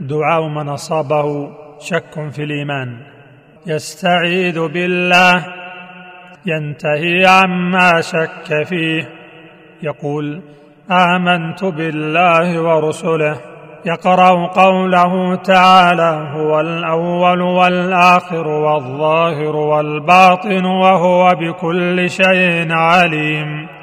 دعاء من أصابه شك في الإيمان. يستعيذ بالله. ينتهي عما شك فيه. يقول آمنت بالله ورسله. يقرأ قوله تعالى هو الأول والآخر والظاهر والباطن وهو بكل شيء عليم.